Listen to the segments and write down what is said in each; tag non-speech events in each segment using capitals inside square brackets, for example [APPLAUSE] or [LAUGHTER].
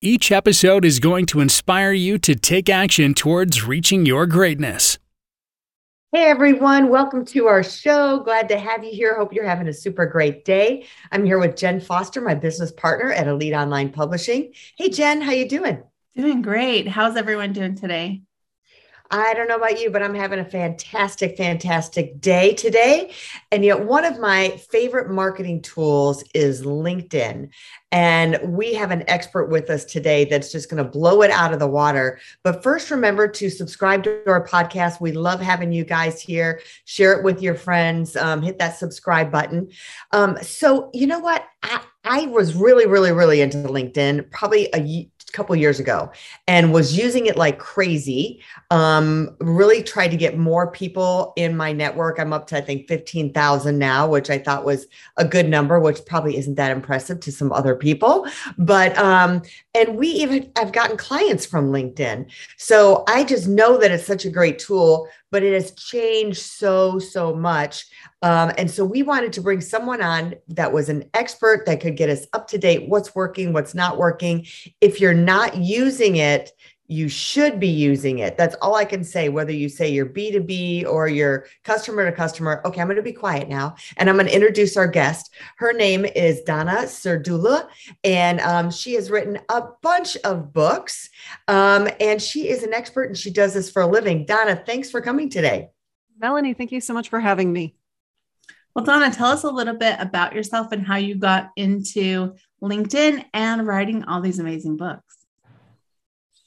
Each episode is going to inspire you to take action towards reaching your greatness. Hey everyone, welcome to our show. Glad to have you here. Hope you're having a super great day. I'm here with Jen Foster, my business partner at Elite Online Publishing. Hey Jen, how you doing? Doing great. How's everyone doing today? I don't know about you, but I'm having a fantastic, fantastic day today. And yet, one of my favorite marketing tools is LinkedIn. And we have an expert with us today that's just going to blow it out of the water. But first, remember to subscribe to our podcast. We love having you guys here. Share it with your friends. Um, hit that subscribe button. Um, so, you know what? I, I was really, really, really into LinkedIn probably a couple years ago and was using it like crazy um really tried to get more people in my network. I'm up to i think 15000 now which i thought was a good number which probably isn't that impressive to some other people. But um and we even have gotten clients from linkedin. So i just know that it's such a great tool but it has changed so so much um, and so we wanted to bring someone on that was an expert that could get us up to date what's working, what's not working. If you're not using it, you should be using it. That's all I can say, whether you say you're B2B or you're customer to customer. Okay, I'm going to be quiet now and I'm going to introduce our guest. Her name is Donna Serdula, and um, she has written a bunch of books. Um, and she is an expert and she does this for a living. Donna, thanks for coming today. Melanie, thank you so much for having me. Well, Donna, tell us a little bit about yourself and how you got into LinkedIn and writing all these amazing books.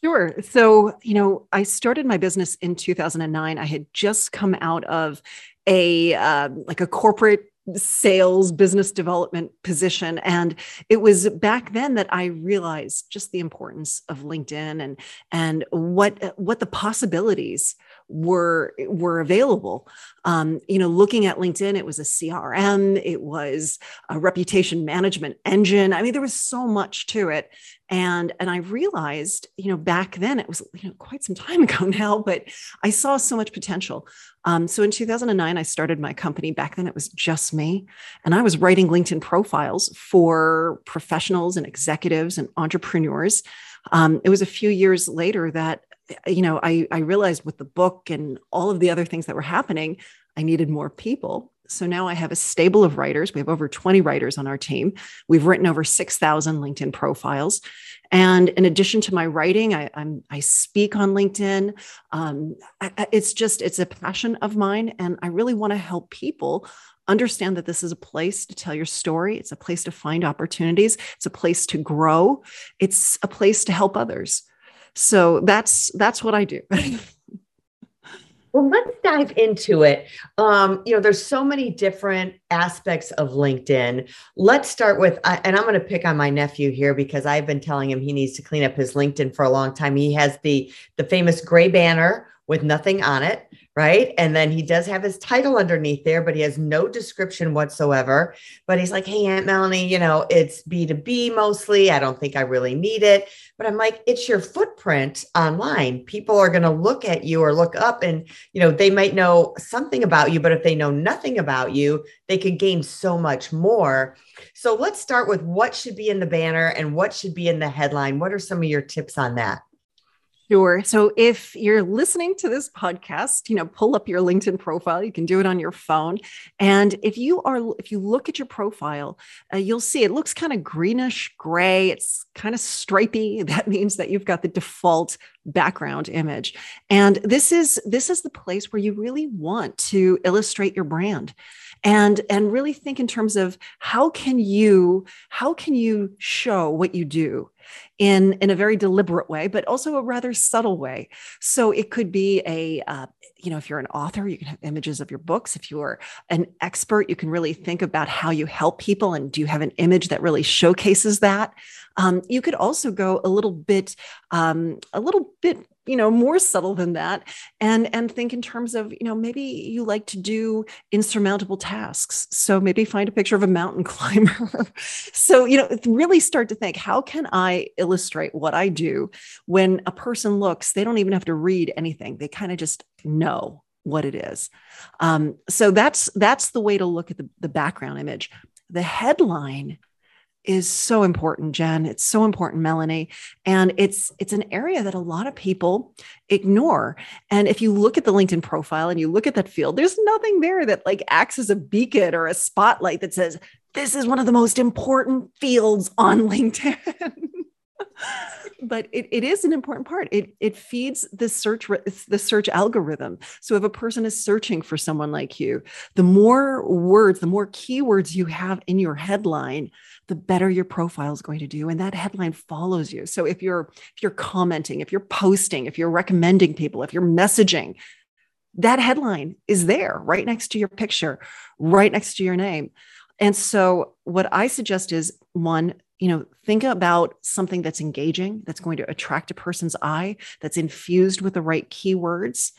Sure. So, you know, I started my business in 2009. I had just come out of a uh, like a corporate sales business development position and it was back then that i realized just the importance of linkedin and and what what the possibilities were were available. Um, you know looking at linkedin it was a crm it was a reputation management engine. I mean there was so much to it. And and i realized you know back then it was you know quite some time [LAUGHS] ago now but i saw so much potential. Um, so in 2009 i started my company. Back then it was just me. And i was writing linkedin profiles for professionals and executives and entrepreneurs. Um, it was a few years later that you know, I, I realized with the book and all of the other things that were happening, I needed more people. So now I have a stable of writers. We have over 20 writers on our team. We've written over 6,000 LinkedIn profiles. And in addition to my writing, I, I'm, i speak on LinkedIn. Um, I, it's just, it's a passion of mine. And I really want to help people understand that this is a place to tell your story. It's a place to find opportunities. It's a place to grow. It's a place to help others. So that's that's what I do. [LAUGHS] Well, let's dive into it. Um, you know, there's so many different aspects of LinkedIn. Let's start with, and I'm going to pick on my nephew here because I've been telling him he needs to clean up his LinkedIn for a long time. He has the the famous gray banner with nothing on it right? And then he does have his title underneath there, but he has no description whatsoever. But he's like, hey, Aunt Melanie, you know, it's B2B mostly. I don't think I really need it. But I'm like, it's your footprint online. People are going to look at you or look up and, you know, they might know something about you, but if they know nothing about you, they could gain so much more. So let's start with what should be in the banner and what should be in the headline. What are some of your tips on that? Sure. So if you're listening to this podcast, you know, pull up your LinkedIn profile. You can do it on your phone. And if you are, if you look at your profile, uh, you'll see it looks kind of greenish gray. It's kind of stripy. [LAUGHS] That means that you've got the default background image. And this is this is the place where you really want to illustrate your brand and and really think in terms of how can you how can you show what you do in in a very deliberate way, but also a rather subtle way. So it could be a uh, you know, if you're an author, you can have images of your books. If you're an expert, you can really think about how you help people and do you have an image that really showcases that. Um, you could also go a little bit, um, a little bit you know more subtle than that and and think in terms of you know maybe you like to do insurmountable tasks. So maybe find a picture of a mountain [LAUGHS] climber. So you know really start to think how can i illustrate what i do when a person looks they don't even have to read anything. They kind of just know what it is. Um, so that's that's the way to look at the, the background image. The headline is so important jen it's so important melanie and it's it's an area that a lot of people ignore and if you look at the linkedin profile and you look at that field there's nothing there that like acts as a beacon or a spotlight that says this is one of the most important fields on [LAUGHS] linkedin but it, it is an important part. It, it feeds the search the search algorithm. So if a person is searching for someone like you, the more words, the more keywords you have in your headline, the better your profile is going to do, and that headline follows you. So if you're if you're commenting, if you're posting, if you're recommending people, if you're messaging, that headline is there right next to your picture, right next to your name. And so what I suggest is one you know think about something that's engaging that's going to attract a person's eye that's infused with the right keywords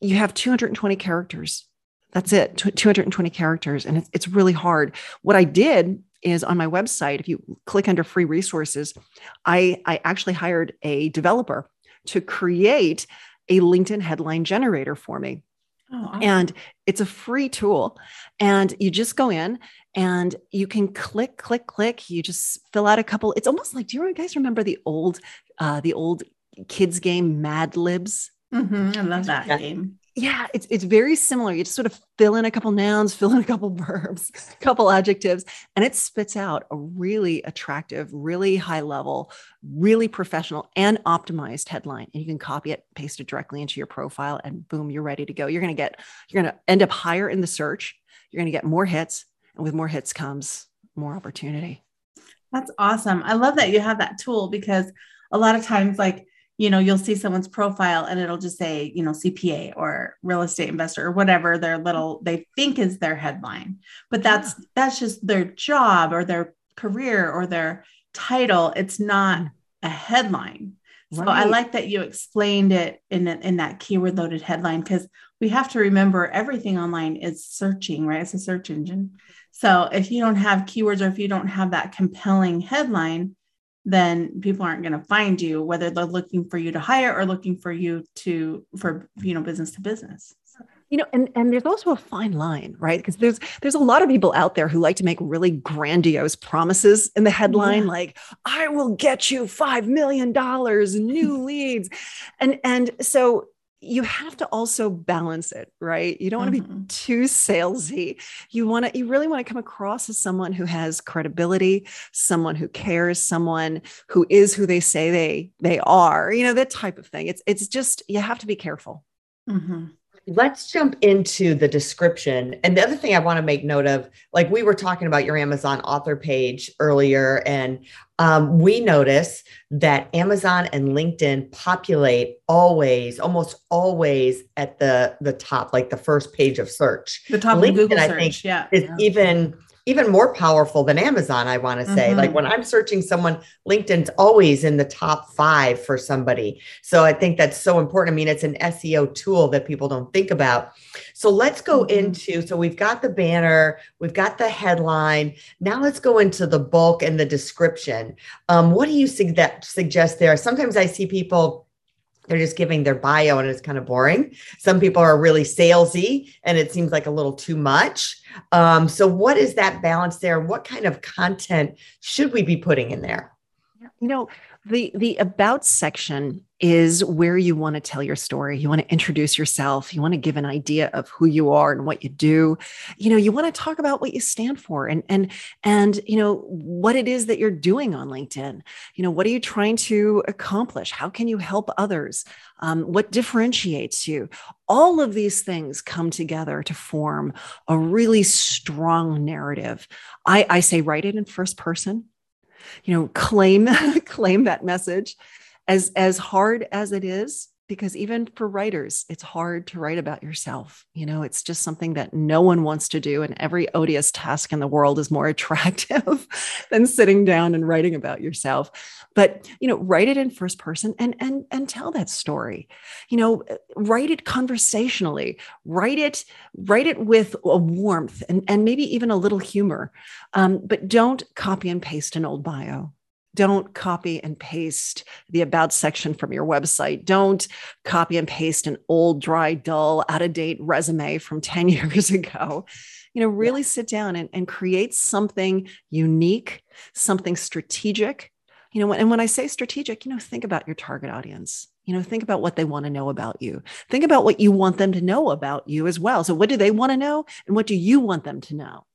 you have 220 characters that's it 220 characters and it's, it's really hard what i did is on my website if you click under free resources i i actually hired a developer to create a linkedin headline generator for me Oh, awesome. And it's a free tool. And you just go in and you can click, click, click. You just fill out a couple. It's almost like, do you guys remember the old, uh, the old kids game Mad Libs? Mm-hmm. I love that yeah. game. Yeah, it's it's very similar. You just sort of fill in a couple nouns, [LAUGHS] fill in a couple verbs, a [LAUGHS] couple adjectives, and it spits out a really attractive, really high level, really professional and optimized headline. And you can copy it, paste it directly into your profile, and boom, you're ready to go. You're gonna get, you're gonna end up higher in the search. You're gonna get more hits, and with more hits comes more opportunity. That's awesome. I love that you have that tool because a lot of times, like, you know, you'll see someone's profile and it'll just say, you know, CPA or real estate investor or whatever their little they think is their headline. But that's yeah. that's just their job or their career or their title. It's not mm. a headline. So. I like that you explained it in in that keyword loaded headline because we have to remember everything online is searching, right? It's a search engine. So if you don't have keywords or if you don't have that compelling headline, then people aren't going to find you whether they're looking for you to hire or looking for you to for you know business to business. You know and and there's also a fine line right? Because there's there's a lot of people out there who like to make really grandiose promises in the headline yeah. like i will get you 5 million dollars new [LAUGHS] leads. And and so you have to also balance it, right? You don't want to be mm-hmm. too salesy. You want to, you really want to come across as someone who has credibility, someone who cares, someone who is who they say they they are. You know that type of thing. It's it's just you have to be careful. Mm-hmm let's jump into the description. And the other thing I want to make note of, like we were talking about your Amazon author page earlier, and um, we notice that Amazon and LinkedIn populate always, almost always at the the top, like the first page of search. The top LinkedIn, of Google search, I think, yeah, is yeah. even even more powerful than Amazon, I want to say. Mm-hmm. Like when I'm searching someone, LinkedIn's always in the top five for somebody. So I think that's so important. I mean, it's an SEO tool that people don't think about. So let's go mm-hmm. into so we've got the banner, we've got the headline. Now let's go into the bulk and the description. Um, what do you suggest there? Sometimes I see people they're just giving their bio and it's kind of boring. Some people are really salesy and it seems like a little too much. Um, so, what is that balance there? What kind of content should we be putting in there? You know, the the about section is where you want to tell your story. You want to introduce yourself. You want to give an idea of who you are and what you do. You know, you want to talk about what you stand for and and and you know what it is that you're doing on LinkedIn. You know, what are you trying to accomplish? How can you help others? Um, what differentiates you? All of these things come together to form a really strong narrative. I, I say write it in first person you know claim [LAUGHS] claim that message. As as hard as it is because even for writers it's hard to write about yourself you know it's just something that no one wants to do and every odious task in the world is more [LAUGHS] attractive than sitting down and writing about yourself. But you know write it in first person and and and tell that story. You know write it conversationally write it write it with a warmth and and maybe even a little humor. Um, but don't copy and paste an old bio don't copy and paste the about section from your website. Don't copy and paste an old, dry, dull, out of date resume from [LAUGHS] 10 years ago. You know, really yeah. sit down and, and create something unique, something strategic. You know, and when I say strategic, you know, think about your target audience. You know, think about what they want to know about you. Think about what you want them to know about you as well. So, what do they want to know? And what do you want them to know?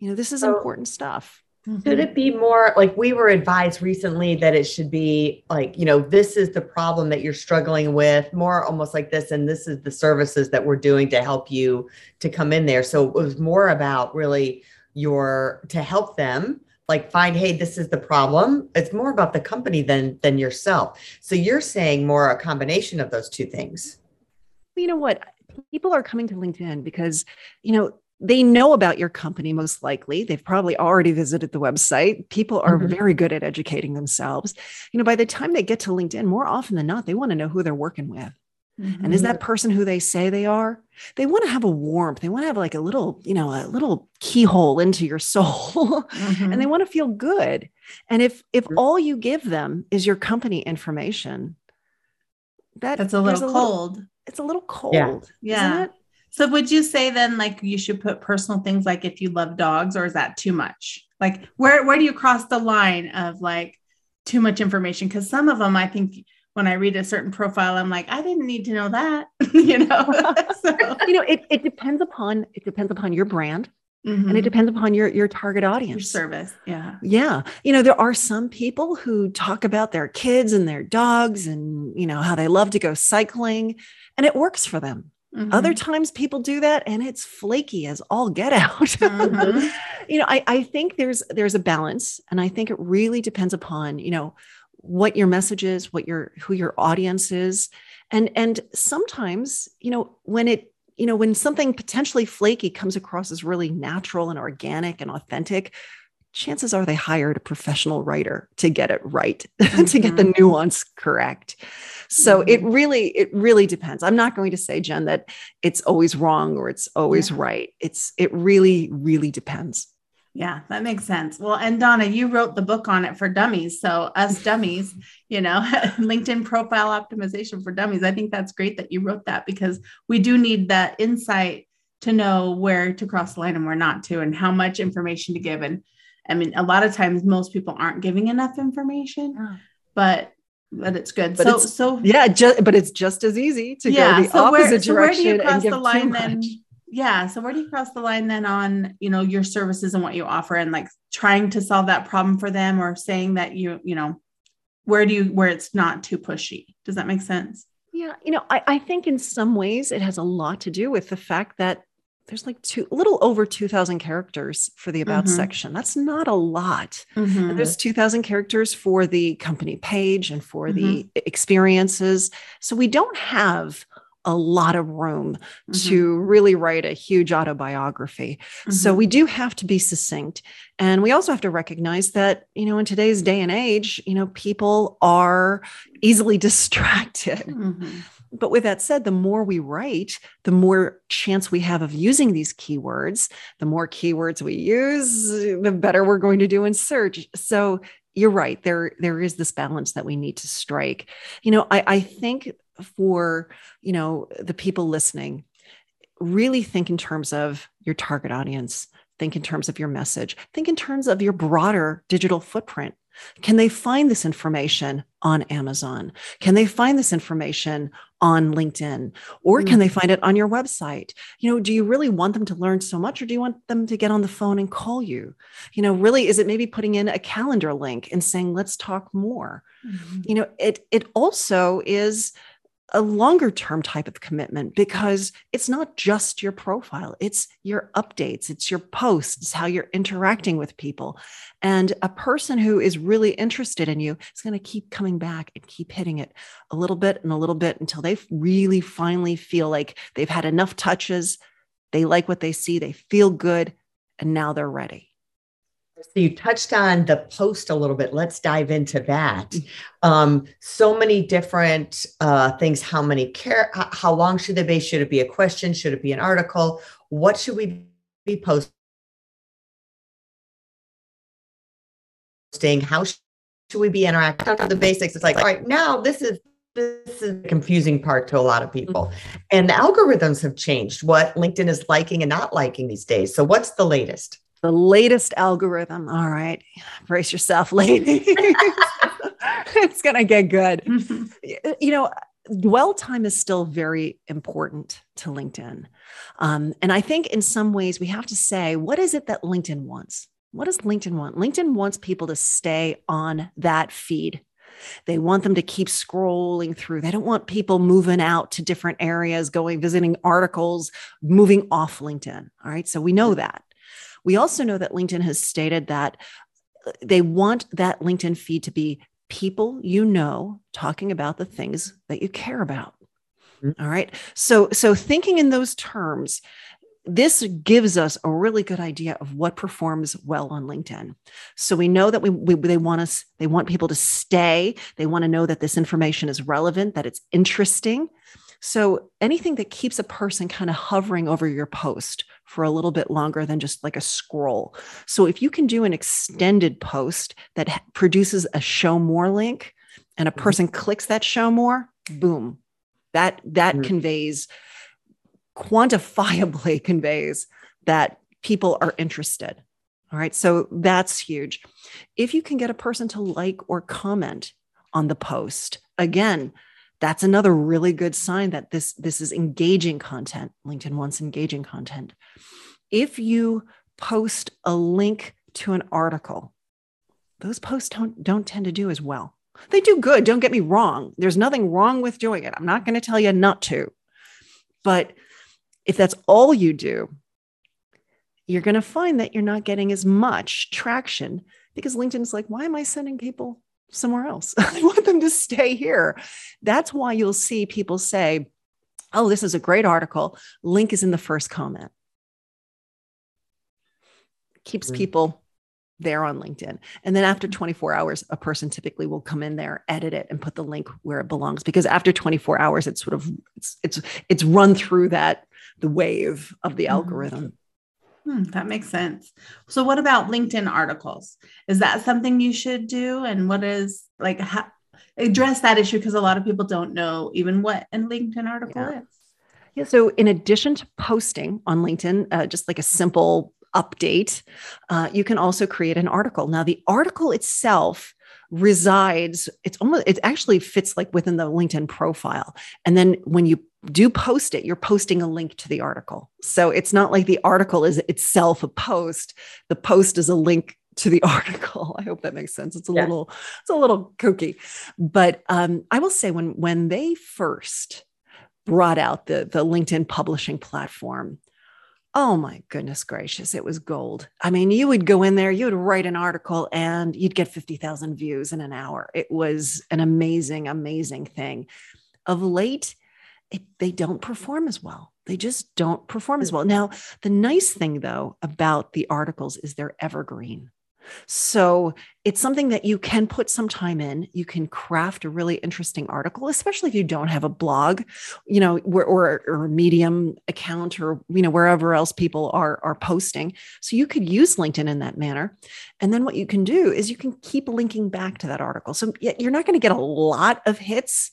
You know, this is so, important stuff. Mm-hmm. Should it be more like we were advised recently that it should be like, you know, this is the problem that you're struggling with, more almost like this, and this is the services that we're doing to help you to come in there. So it was more about really your to help them like find hey this is the problem it's more about the company than than yourself so you're saying more a combination of those two things you know what people are coming to linkedin because you know they know about your company most likely. They've probably already visited the website. People are mm-hmm. very good at educating themselves. You know by the time they get to linkedin more often than not they want to know who they're working with. Mm-hmm. and is that person who they say they are? They want to have a warmth. They want to have like a little you know a little keyhole into your soul. Mm-hmm. [LAUGHS] and they want to feel good. And if if mm-hmm. all you give them is your company information that that's a little a cold. little, it's a little cold yeah, yeah. So would you say then like you should put personal things like if you love dogs or is that too much? Like where where do you cross the line of like too much information cuz some of them I think when I read a certain profile I'm like I didn't need to know that, [LAUGHS] you know. [LAUGHS] so. You know, it it depends upon it depends upon your brand. Mm-hmm. And it mm-hmm. depends upon your your target audience. Your service. Yeah. Yeah. You know, there are some people who talk about their kids and their dogs and you know how they love to go cycling and it works for them. Mm-hmm. Other times people do that and it's flaky as all get [LAUGHS] out. Mm-hmm. you know, I, I think there's there's a balance and I think it really depends upon, you know, what your message is, what your who your audience is. And and sometimes, you know, when it you know, when something potentially flaky comes across as really natural and organic and authentic, chances are they hired a professional writer to get it right mm-hmm. [LAUGHS] to get the mm-hmm. nuance correct so mm-hmm. it really it really depends. I'm not going to say jen that it's always wrong or it's always yeah. right. It's it really really depends. Yeah that makes sense. Well and donna you wrote the book on it for dummies. So us dummies you know [LAUGHS] linkedin profile optimization for dummies. I think that's great that you wrote that because we do need that insight to know where to cross the line and where not to and how much information to give. And I mean, a lot of times most people aren't giving enough information, yeah. but but it's good. But so it's, so yeah, just but it's just as easy to yeah, go the so opposite where, so direction where do you cross the line then? Yeah. So where do you cross the line then on you know your services and what you offer and like trying to solve that problem for them or saying that you you know where do you where it's not too pushy? Does that make sense? Yeah, you know, I, I think in some ways it has a lot to do with the fact that there's like two a little over 2000 characters for the about mm-hmm. section that's not a lot mm-hmm. there's 2000 characters for the company page and for mm-hmm. the experiences so we don't have a lot of room mm-hmm. to really write a huge autobiography. So mm-hmm. we do have to be succinct. And we also have to recognize that, you know, in today's day and age, you know, people are easily [LAUGHS] distracted. But with that said, the more we write, the more chance we have of using these keywords. The more keywords we use, the better we're going to do in search. So you're right. There, there is this balance that we need to strike. You know, I, I think for you know the people listening, really think in terms of your target audience. Think in terms of your message. Think in terms of your broader digital footprint. Can they find this information on Amazon? Can they find this information on LinkedIn? Or can they mm-hmm. find it on your website? You know, do you really want them to learn so much or do you want them to get on the phone and call you? You know, really, is it maybe putting in a calendar link and saying, let's talk more? Mm-hmm. You know, it it also is a longer term type of commitment because it's not just your profile, it's your updates, it's your posts, how you're interacting with people. And a person who is really interested in you is going to keep coming back and keep hitting it a little bit and a little bit until they really finally feel like they've had enough touches. They like what they see, they feel good, and now they're ready. So you touched on the post a little bit. Let's dive into that. Um, so many different uh, things. How many care? How long should they be? Should it be a question? Should it be an article? What should we be posting? How should we be interacting? The basics. It's like, all right, now this is this is the confusing part to a lot of people. And the algorithms have changed. What LinkedIn is liking and not liking these days. So what's the latest? The latest algorithm. All right, brace yourself, [LAUGHS] lady. it's going to get good. Mm-hmm. You know, dwell time is still very important to LinkedIn. Um, and I think in some ways we have to say, what is it that LinkedIn wants? What does LinkedIn want? LinkedIn wants people to stay on that feed. They want them to keep scrolling through. They don't want people moving out to different areas, going visiting articles, moving off LinkedIn. All right. So we know that. We also know that LinkedIn has stated that uh, they want that LinkedIn feed to be people you know talking about the things that you care about. Mm-hmm. All right. So so thinking in those terms, this gives us a really good idea of what performs well on LinkedIn. So we know that we, we, they want us they want people to stay. They want to know that this information is relevant, that it's interesting. So anything that keeps a person kind of hovering over your post for a little bit longer than just like a scroll. So if you can do an extended post that produces a show more link and a mm-hmm. person mm-hmm. clicks that show more, boom. That that mm-hmm. conveys quantifiably [LAUGHS] conveys that people are interested. All right. So that's huge. If you can get a person to like or comment on the post, again, that's another really good sign that this this is engaging content. Linkedin wants engaging content. If you post a link to an article those posts don't don't tend to do as well. They do good don't get me wrong. There's nothing wrong with doing it. I'm not going to tell you not to. But if that's all you do you're going to find that you're not getting as much traction because linkedin's like why am i sending people somewhere else. [LAUGHS] I want them to stay here. That's why you'll see people say, Oh, this is a great article. Link is in the first comment. Keeps mm-hmm. people there on LinkedIn. And then after 24 hours, a person typically will come in there, edit it, and put the link where it belongs. Because after 24 hours, it's sort of it's it's it's run through that the wave of the mm-hmm. algorithm. Hmm, that makes sense. So, what about LinkedIn articles? Is that something you should do? And what is like address that issue because a lot of people don't know even what a LinkedIn article yeah. is. Yeah. So, in addition to posting on LinkedIn, uh, just like a simple update, uh, you can also create an article. Now, the article itself resides it's almost it actually fits like within the linkedin profile. And then when you do post it you're posting a link to the article. So it's not like the article is itself a post. The post is a link to the [LAUGHS] article. I hope that makes sense. It's a yeah. little it's a little kooky. But um, i will say when when they first brought out the the linkedin publishing platform Oh my goodness gracious, it was gold. I mean, you would go in there, you would write an article and you'd get 50,000 views in an hour. It was an amazing, amazing thing. Of late, it, they don't perform as well. They just don't perform as mm. well. Now, the nice thing though about the articles is they're evergreen. So it's something that you can put some time in. You can craft a really interesting article, especially if you don't have a blog, you know, or, or, or, a Medium account or you know wherever else people are are posting. So you could use LinkedIn in that manner. And then what you can do is you can keep linking back to that article. So you're not going to get a lot of hits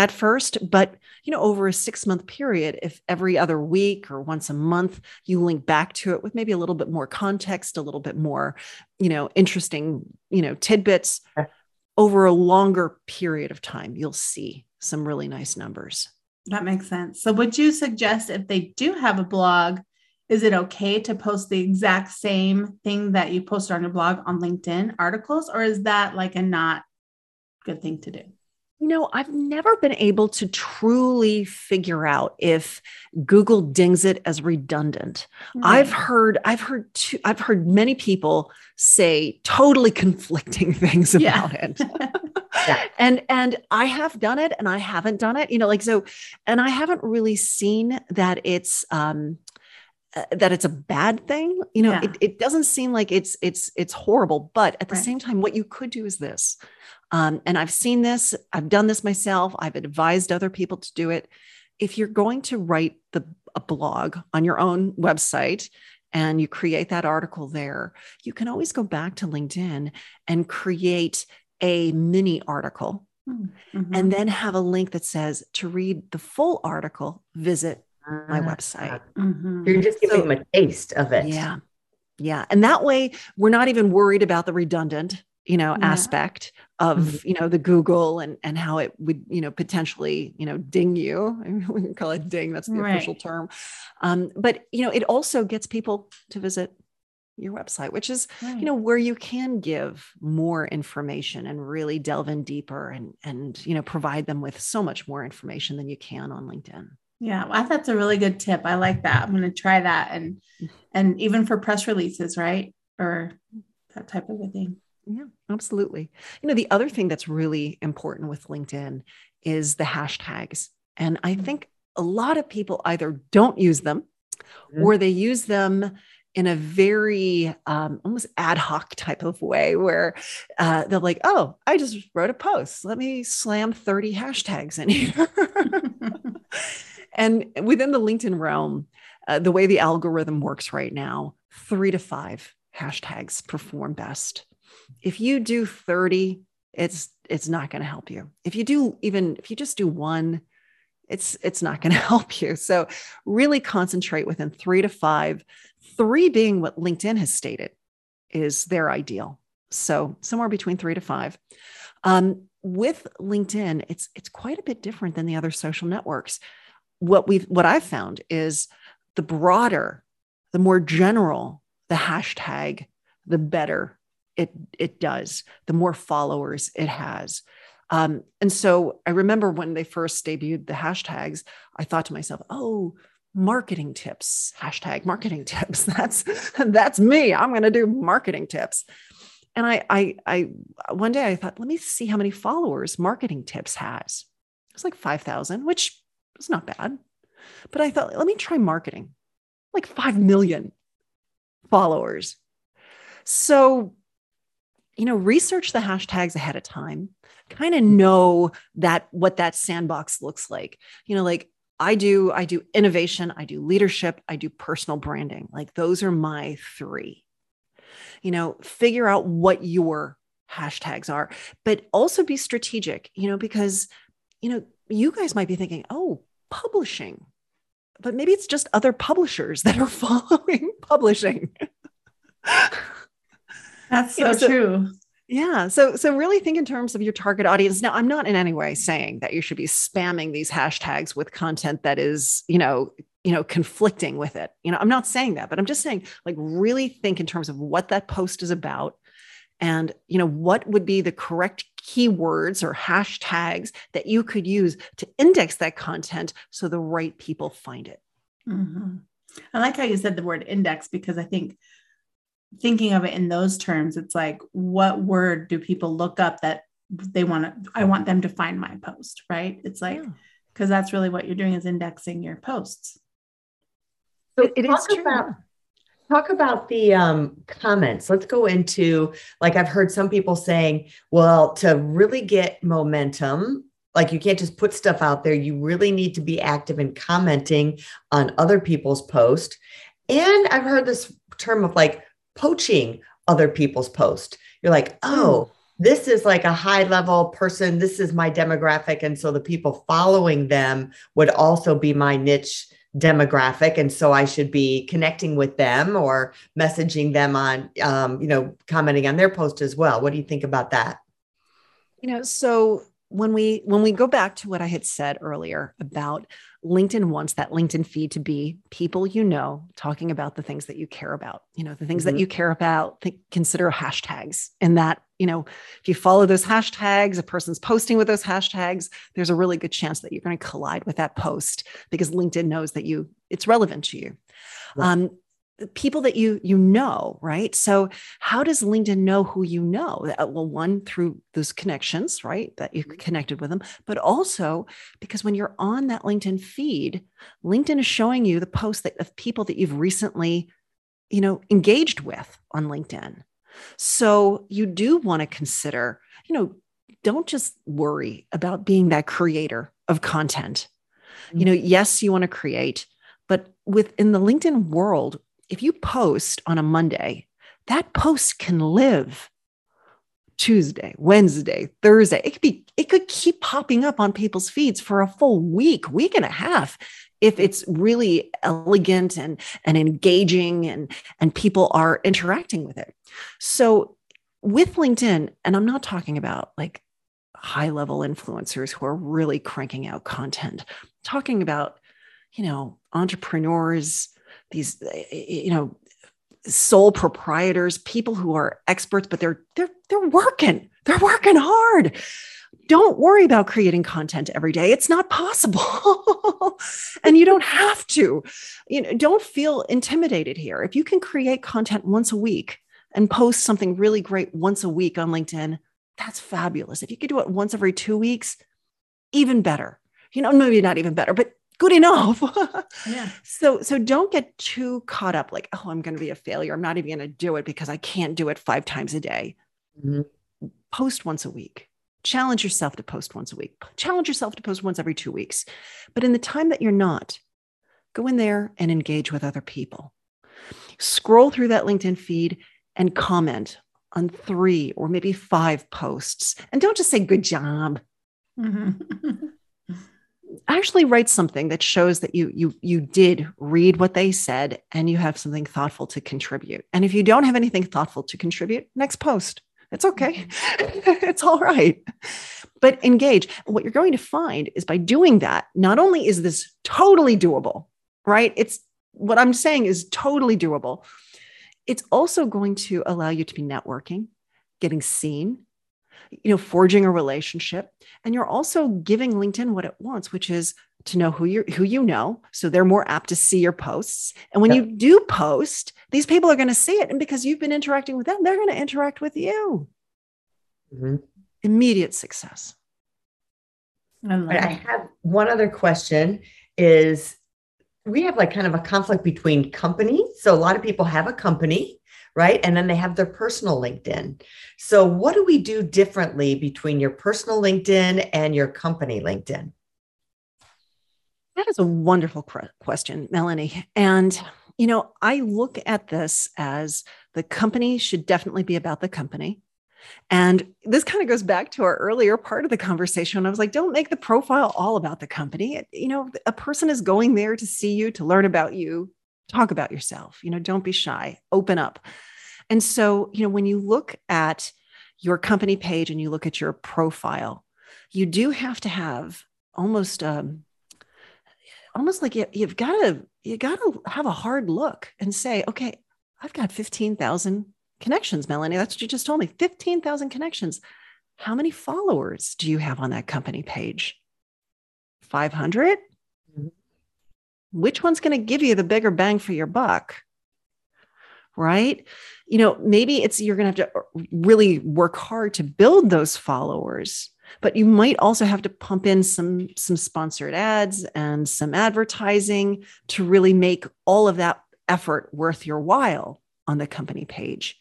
at first but you know over a 6 month period if every other week or once a month you link back to it with maybe a little bit more context a little bit more you know interesting you know tidbits over a longer period of time you'll see some really nice numbers. That makes sense. So would you suggest if they do have a blog is it okay to post the exact same thing that you posted on your blog on linkedin articles or is that like a not good thing to do You know, I've never been able to truly figure out if Google dings it as redundant. Right. I've heard, I've heard, two, I've heard many people say totally conflicting [LAUGHS] things about yeah. it. yeah. [LAUGHS] And and I have done it, and I haven't done it. You know, like so, and I haven't really seen that it's um uh, that it's a bad thing you know yeah. it, it doesn't seem like it's it's it's horrible but at the right. same time what you could do is this um, and I've seen this, I've done this myself, I've advised other people to do it. If you're going to write the, a blog on your own website and you create that article there, you can always go back to LinkedIn and create a mini article mm-hmm. and then have a link that says to read the full article, visit my ah, website. Mm-hmm. You're just giving so, them a taste of it. Yeah. Yeah. And that way, we're not even worried about the redundant you know yeah. aspect of mm-hmm. you know the google and and how it would you know potentially you know ding you [LAUGHS] we can call it ding that's the right. official term um, but you know it also gets people to visit your website which is right. you know where you can give more information and really delve in deeper and and you know provide them with so much more information than you can on linkedin yeah well, that's a really good tip i like that i'm going to try that and mm. and even for press releases right or that type of a thing yeah, absolutely. You know, the other thing that's really important with LinkedIn is the hashtags. And I mm-hmm. think a lot of people either don't use them mm-hmm. or they use them in a very um, almost ad hoc type of way where uh, they're like, oh, I just wrote a post. Let me slam 30 hashtags in here. [LAUGHS] [LAUGHS] and within the LinkedIn realm, uh, the way the algorithm works right now, three to five hashtags perform best if you do 30 it's it's not going to help you. If you do even if you just do one it's it's not going [LAUGHS] to help you. So really concentrate within three to five. Three being what linkedin has stated is their ideal. So somewhere between three to five. Um, with linkedin it's it's quite a bit different than the other social networks. What we've what i've found is the broader the more general the hashtag the better it it does the more followers it has. Um, and so i remember when they first debuted the hashtags i thought to myself oh marketing tips hashtag marketing [LAUGHS] tips that's that's me i'm going to do marketing tips. And I, I i one day i thought let me see how many followers marketing tips has. It's like 5000 which is not bad. But i thought let me try marketing. Like 5 million followers. So you know, research the hashtags ahead of time, kind of know that what that sandbox looks like. You know, like I do, I do innovation, I do leadership, I do personal branding. Like those are my three. You know, figure out what your hashtags are, but also be strategic, you know, because, you know, you guys might be thinking, oh, publishing, but maybe it's just other publishers that are [LAUGHS] following publishing. [LAUGHS] That's so, you know, so true. Yeah. So so really think in terms of your target audience. Now, I'm not in any way saying that you should be spamming these hashtags with content that is, you know, you know, conflicting with it. You know, I'm not saying that, but I'm just saying like really think in terms of what that post is about and, you know, what would be the correct keywords or hashtags that you could use to index that content so the right people find it. Mm-hmm. I like how you said the word index because I think thinking of it in those terms, it's like, what word do people look up that they want to, I want them to find my post, right? It's like, because yeah. that's really what you're doing is indexing your posts. So it, it is true. About, talk about the um, comments. Let's go into, like, I've heard some people saying, well, to really get momentum, like you can't just put stuff out there. You really need to be active in commenting on other people's posts. And I've heard this term of like poaching other people's posts. You're like, oh, this is like a high level person. This is my demographic. And so the people following them would also be my niche demographic. And so I should be connecting with them or messaging them on, um, you know, commenting on their post as well. What do you think about that? You know, so when we when we go back to what I had said earlier about LinkedIn wants that LinkedIn feed to be people you know talking about the things that you care about. You know, the things mm-hmm. that you care about, think, consider hashtags. And that, you know, if you follow those hashtags, a person's posting with those hashtags, there's a really good chance that you're going to collide with that post because LinkedIn knows that you it's relevant to you. Right. Um, people that you you know right? So how does linkedin know who you know? Uh, well one through those connections right that you mm-hmm. connected with them but also because when you're on that linkedin feed linkedin is showing you the posts that, of people that you've recently you know engaged with on linkedin. So you do want to consider you know don't just worry about being that creator of content. You know yes you want to create but within the linkedin world if you post on a Monday, that post can live Tuesday, Wednesday, Thursday. It could be, it could keep popping up on people's feeds for a full week, week and a half if it's really elegant and, and engaging and, and people are interacting with it. So with LinkedIn, and I'm not talking about like high level influencers who are really cranking out content, I'm talking about, you know, entrepreneurs, these eh, eh, you know sole proprietors people who are experts but they're they're they're working. They're working hard. Don't worry about creating content every day. It's not possible. [LAUGHS] And you don't have to. You know don't feel intimidated here. If you can create content once a week and post something really great once a week on linkedin that's fabulous. If you could do it once every 2 weeks even better. You know maybe not even better but good enough. yeah. [LAUGHS] So so don't get too caught up like, oh, I'm going to be a failure. I'm not even going to do it because I can't do it 5 times a day. Mm-hmm. Post once a week. Challenge yourself to post once a week. Challenge yourself to post once every 2 weeks. But in the time that you're not, go in there and engage with other people. Scroll through that LinkedIn feed and comment on 3 or maybe 5 posts. And don't just say good job. Mm-hmm. [LAUGHS] actually write something that shows that you you you did read what they said and you have something thoughtful to contribute. And if you don't have anything thoughtful to contribute next post. It's okay. Mm-hmm. [LAUGHS] it's all right. But engage. What you're going to find is by doing that not only is this totally doable right? It's what i'm saying is totally doable. It's also going to allow you to be networking getting seen you know, forging a relationship. And you're also giving LinkedIn what it wants, which is to know who you who you know. So they're more apt to see your posts. And when yep. you do post, these people are going to see it. And because you've been interacting with them, they're going to interact with you. Mm-hmm. Immediate success. I, I have one other question is we have like kind of a conflict between companies. So a lot of people have a company right? And then they have their personal LinkedIn. So, what do we do differently between your personal LinkedIn and your company LinkedIn? That is a wonderful question, Melanie. And, you know, I look at this as the company should definitely be about the company. And this kind of goes back to our earlier part of the conversation. I was like, don't make the profile all about the company. You know, a person is going there to see you, to learn about you, talk about yourself you know don't be shy open up. And so you know when you look at your company page and you look at your profile you do have to have almost um almost like you, you've got to you got to have a hard look and say okay i've got 15,000 connections melanie. That's what you just told me 15,000 connections. How many followers do you have on that company page? 500 which one's going to give you the bigger bang for your buck? Right? You know, maybe it's you're going to have to uh, really work hard to build those followers, but you might also have to pump in some some sponsored ads and some advertising to really make all of that effort worth your while on the company page.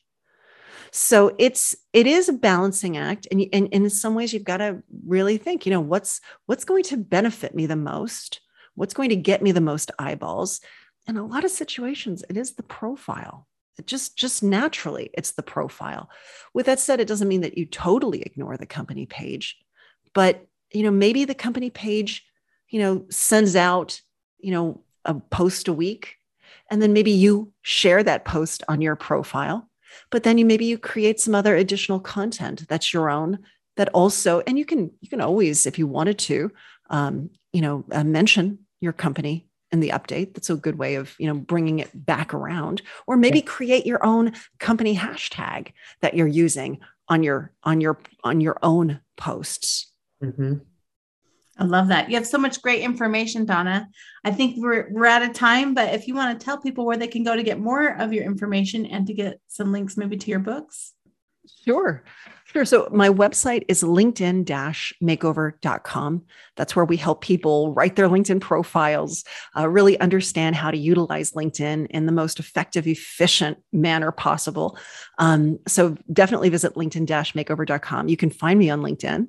So it's it is a balancing act, and, and, and in some ways you've got to really think, you know, what's what's going to benefit me the most What's going to get me the most eyeballs? In a lot of situations, it is the profile. It just just naturally, it's the profile. With that said, it doesn't mean that you totally ignore the company page, but you know maybe the company page, you know, sends out you know a post a week, and then maybe you share that post on your profile but then you maybe you create some other additional content that's your own that also, and you can you can always, if you wanted to, um, you know, uh, mention your company and the update. That's a good way of you know bringing it back around, or maybe create your own company hashtag that you're using on your on your on your own posts. Mm-hmm. I love that. You have so much great information, Donna. I think we're we're out of time, but if you want to tell people where they can go to get more of your information and to get some links maybe to your books. Sure. Sure. So my website is LinkedIn makeover.com. That's where we help people write their LinkedIn profiles, uh, really understand how to utilize LinkedIn in the most effective, efficient manner possible. Um, so definitely visit LinkedIn makeover.com. You can find me on LinkedIn.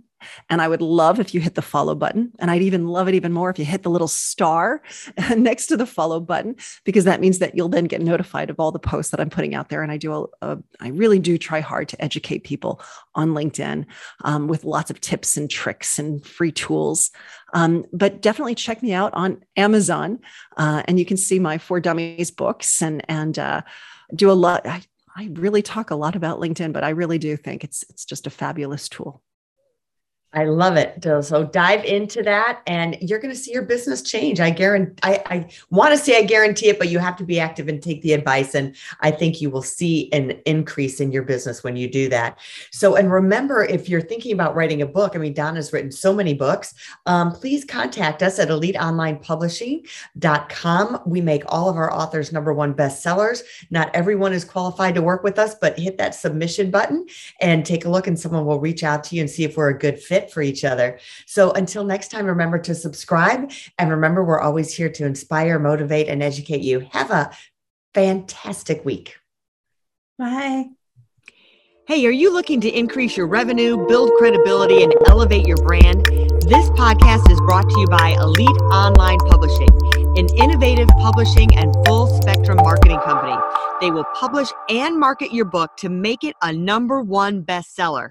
And I would love if you hit the follow button. And I'd even love it even more if you hit the little star [LAUGHS] next to the follow button, because that means that you'll then get notified of all the posts that I'm putting out there. And I do, a, a, I really do try hard to educate people on LinkedIn um, with lots of tips and tricks and free tools. Um, but definitely check me out on Amazon. Uh, and you can see my For Dummies books and, and, uh, do a lot. I, I really talk a lot about LinkedIn, but I really do think it's it's just a fabulous tool. I love it. So dive into that and you're going to see your business change. I guarantee, I, I want to say I guarantee it, but you have to be active and take the advice. And I think you will see an increase in your business when you do that. So, and remember, if you're thinking about writing a book, I mean, Donna's written so many books, um, please contact us at eliteonlinepublishing.com. We make all of our authors number one bestsellers. Not everyone is qualified to work with us, but hit that submission button and take a look and someone will reach out to you and see if we're a good fit fit for each other. So until next time, remember to subscribe. And remember, we're always here to inspire, motivate, and educate you. Have a fantastic week. Bye. Hey, are you looking to increase your revenue, build credibility, and elevate your brand? This podcast is brought to you by Elite Online Publishing, an innovative publishing and full spectrum marketing company. They will publish and market your book to make it a number one bestseller.